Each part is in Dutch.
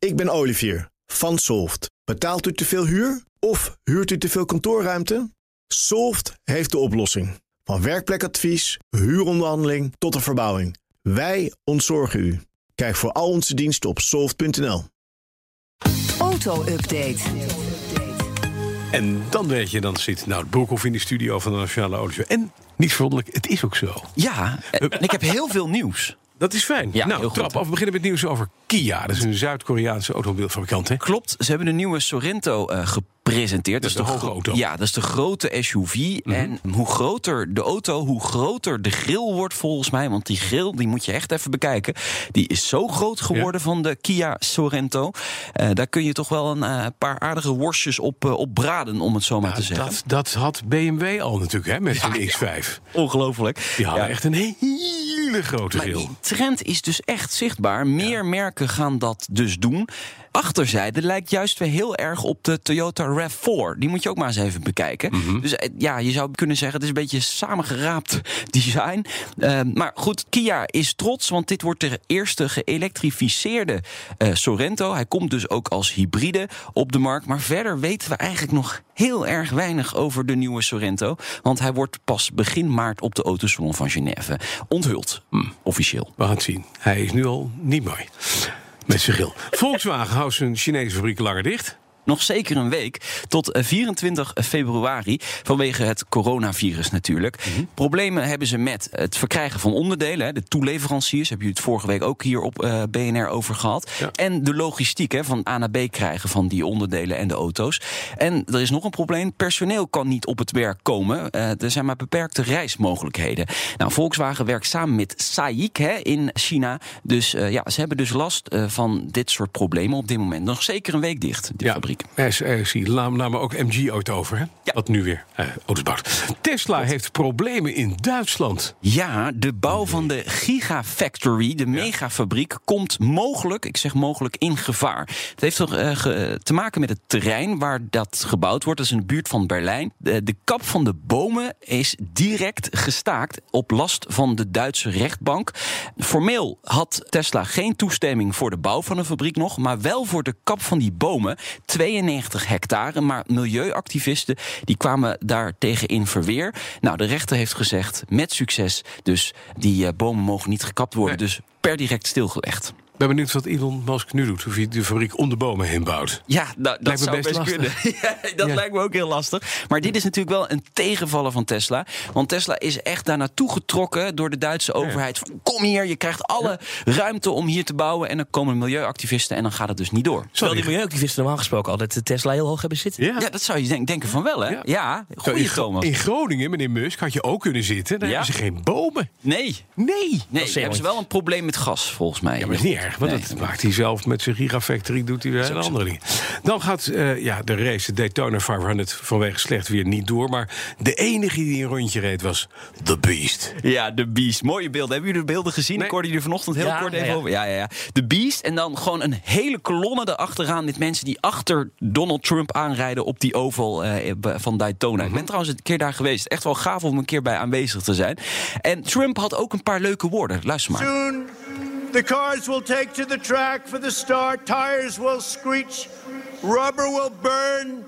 Ik ben Olivier van Solft. Betaalt u te veel huur of huurt u te veel kantoorruimte? Solft heeft de oplossing. Van werkplekadvies, huuronderhandeling tot de verbouwing. Wij ontzorgen u. Kijk voor al onze diensten op soft.nl. Auto-update. En dan weet je, dan zit nou het Broekhoff in de studio van de Nationale Auto. En niet verwonderlijk, het is ook zo. Ja, en ik heb heel veel nieuws. Dat is fijn. Ja, nou, trap af. We beginnen met nieuws over Kia. Dat is een Zuid-Koreaanse automobielfabrikant, hè? Klopt, ze hebben de nieuwe Sorento eh, gepresenteerd. Dat is de hoge gro- auto. Mhm. Ja, dat is de grote SUV. En hoe groter de auto, hoe groter de grill wordt volgens mij. Want die grill, die moet je echt even bekijken. Die is zo groot geworden van de Kia Sorento. Eh, daar kun je toch wel een eh, paar aardige worstjes op, op braden, om het zo maar te zeggen. Dat, dat had BMW al natuurlijk, hè, met zijn X5. Ongelooflijk. Die hadden Ja. echt een hele grote Maar die trend is dus echt zichtbaar. Meer merken gaan dat dus doen. Achterzijde lijkt juist weer heel erg op de Toyota RAV4. Die moet je ook maar eens even bekijken. Mhm. Dus eh, ja, je zou kunnen zeggen, het is een beetje samengeraapt design. Eh, maar goed, Kia is trots, want dit wordt de eerste geëlektrificeerde eh, Sorento. Hij komt dus ook als hybride op de markt. Maar verder weten we eigenlijk nog heel erg weinig over de nieuwe Sorento. Want hij wordt pas begin maart op de Autosalon van Genève onthuld. Hm, officieel. We gaan het zien. Hij is nu al niet mooi. Met zijn. Volkswagen houdt zijn Chinese fabriek langer dicht. Nog zeker een week tot eh, 24 februari. Vanwege het coronavirus natuurlijk. Mhm. Problemen hebben ze met het verkrijgen van onderdelen. De toeleveranciers. Hebben jullie het vorige week ook hier op eh, BNR over gehad. Ja. En de logistiek hè, van A naar B krijgen van die onderdelen en de auto's. En er is nog een probleem. Personeel kan niet op het werk komen. Eh, er zijn maar beperkte reismogelijkheden. Nou, Volkswagen werkt samen met SAIC hè, in China. Dus eh, ja, ze hebben dus last eh, van dit soort problemen op dit moment. Nog zeker een week dicht, fabriek. SRC nam namen ook MG ooit over, hè? Ja. Wat nu weer eh, auto's bouwt. Tesla heeft problemen in Duitsland. Ja, de bouw van de Gigafactory, de megafabriek, komt mogelijk, ik zeg mogelijk, in gevaar. Het heeft toch, eh, ge- te maken met het terrein waar dat gebouwd wordt. Dat is in de buurt van Berlijn. De, de kap van de bomen is direct gestaakt op last van de Duitse rechtbank. Formeel had Tesla geen toestemming voor de bouw van een fabriek nog, maar wel voor de kap van die bomen. 92 hectare, maar milieuactivisten die kwamen daar tegen in verweer. Nou, de rechter heeft gezegd, met succes, dus die eh, bomen mogen niet gekapt worden. Nee. Dus per direct stilgelegd. Ben benieuwd wat Elon Musk nu doet. Of hij de fabriek om de bomen heen bouwt. Ja, nou, dat Lijkt me zou best best kunnen. Ja, dat Ja. lijkt me ook heel lastig. Maar dit is natuurlijk wel een tegenvaller van Tesla. Want Tesla is echt daar naartoe getrokken door de Duitse overheid. Van, Kom hier, je krijgt alle ruimte om hier te bouwen. En dan komen milieuactivisten en dan gaat het dus niet door. Terwijl die milieuactivisten normaal gesproken altijd de Tesla heel hoog hebben zitten. Ja. Ja, dat zou je denk- denken van wel, hè? Ja. Ja, Zo, goeie in, Gro- Thomas. in Groningen, meneer Musk, had je ook kunnen zitten. Daar Ja. hebben ze geen bomen. Nee, Nee. nee hebben ze wel een probleem met gas, volgens mij. Ja, maar is niet erg, want Nee. dat maakt hij zelf met zijn gigafactory, doet hij weer hele andere dingen. Dan gaat eh, ja, de race, de Daytona 500, vanwege slecht weer niet door. Maar de enige die een rondje reed was The Beast. Ja, de Beast. Mooie beelden. Hebben jullie de beelden gezien? Nee. Ik hoorde jullie vanochtend heel Ja, kort even ja. over. Ja, ja, ja. De Beast. En dan gewoon een hele kolonne erachteraan met mensen die achter Donald Trump aanrijden op die oval eh, van Daytona. Ik ben trouwens een keer daar geweest. Echt wel gaaf om een keer bij aanwezig te zijn. En Trump had ook een paar leuke woorden. Luister maar. Soon, the cars will take to the track for the start. Tires will screech. Rubber will burn.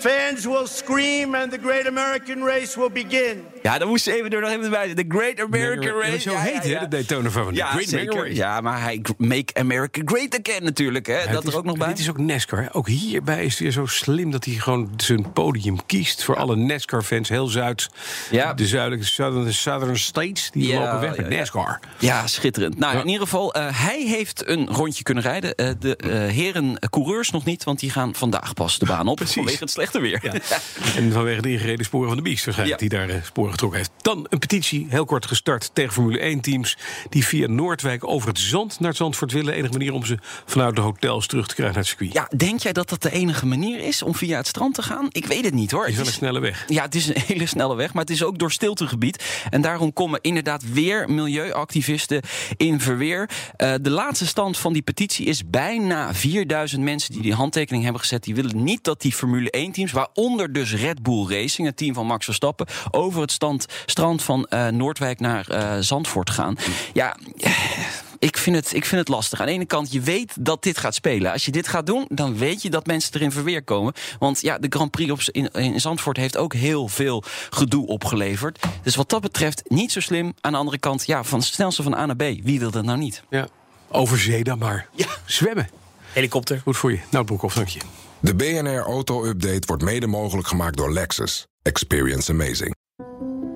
Fans will scream. And the great American race will begin. Ja, dan moest ze even door nog even bij. The Great American Race. Zo Ja, heet ja, hè, ja. de Daytona 500. Ja, Great American zeker. Ja, maar hij make America great again natuurlijk. Hè? Ja, dat is- er ook nog bij. Dit is ook NASCAR. hè. Ook hierbij is het weer zo slim dat hij gewoon zijn podium kiest voor alle NASCAR-fans. Heel Zuid. Ja. De zuidelijke Southern, Southern States. Die Ja, lopen weg ja, met ja. NASCAR. Ja, schitterend. Nou, Ja. in ieder geval, eh, hij heeft een rondje kunnen rijden. Eh, de eh, heren coureurs nog niet, want die gaan vandaag pas de baan op. Precies. Vanwege het slechte weer. Ja. En vanwege de ingereden sporen van de Beast waarschijnlijk, Ja. die daar sporen getrokken heeft. Dan een petitie, heel kort gestart, tegen Formule 1-teams... die via Noordwijk over het zand naar het Zandvoort willen. Enige manier om ze vanuit de hotels terug te krijgen naar het circuit. Ja, denk jij dat dat de enige manier is om via het strand te gaan? Ik weet het niet hoor. is Het wel een snelle weg. Ja, het is een hele snelle weg, maar het is ook door stiltegebied. En daarom komen inderdaad weer milieuactivisten in verweer. Eh, de laatste stand van die petitie is bijna 4000 mensen die die handtekening hebben gezet. Die willen niet dat die Formule 1-teams, waaronder dus Red Bull Racing, het team van Max Verstappen, over het stand, strand van eh, Noordwijk naar eh, Zandvoort gaan. Ja. eh, ik vind, het, ik vind het lastig. Aan de ene kant, je weet dat dit gaat spelen. Als je dit gaat doen, dan weet je dat mensen erin verweer komen. Want ja, de Grand Prix op, in, in Zandvoort heeft ook heel veel gedoe opgeleverd. Dus wat dat betreft, niet zo slim. Aan de andere kant, ja, van het snelste van A naar B. Wie wil dat nou niet? Ja. Over zee dan maar. Ja. Zwemmen. Helikopter. Goed voor je. Nou, Broekhoff, dank je. De BNR Auto Update wordt mede mogelijk gemaakt door Lexus. Experience amazing.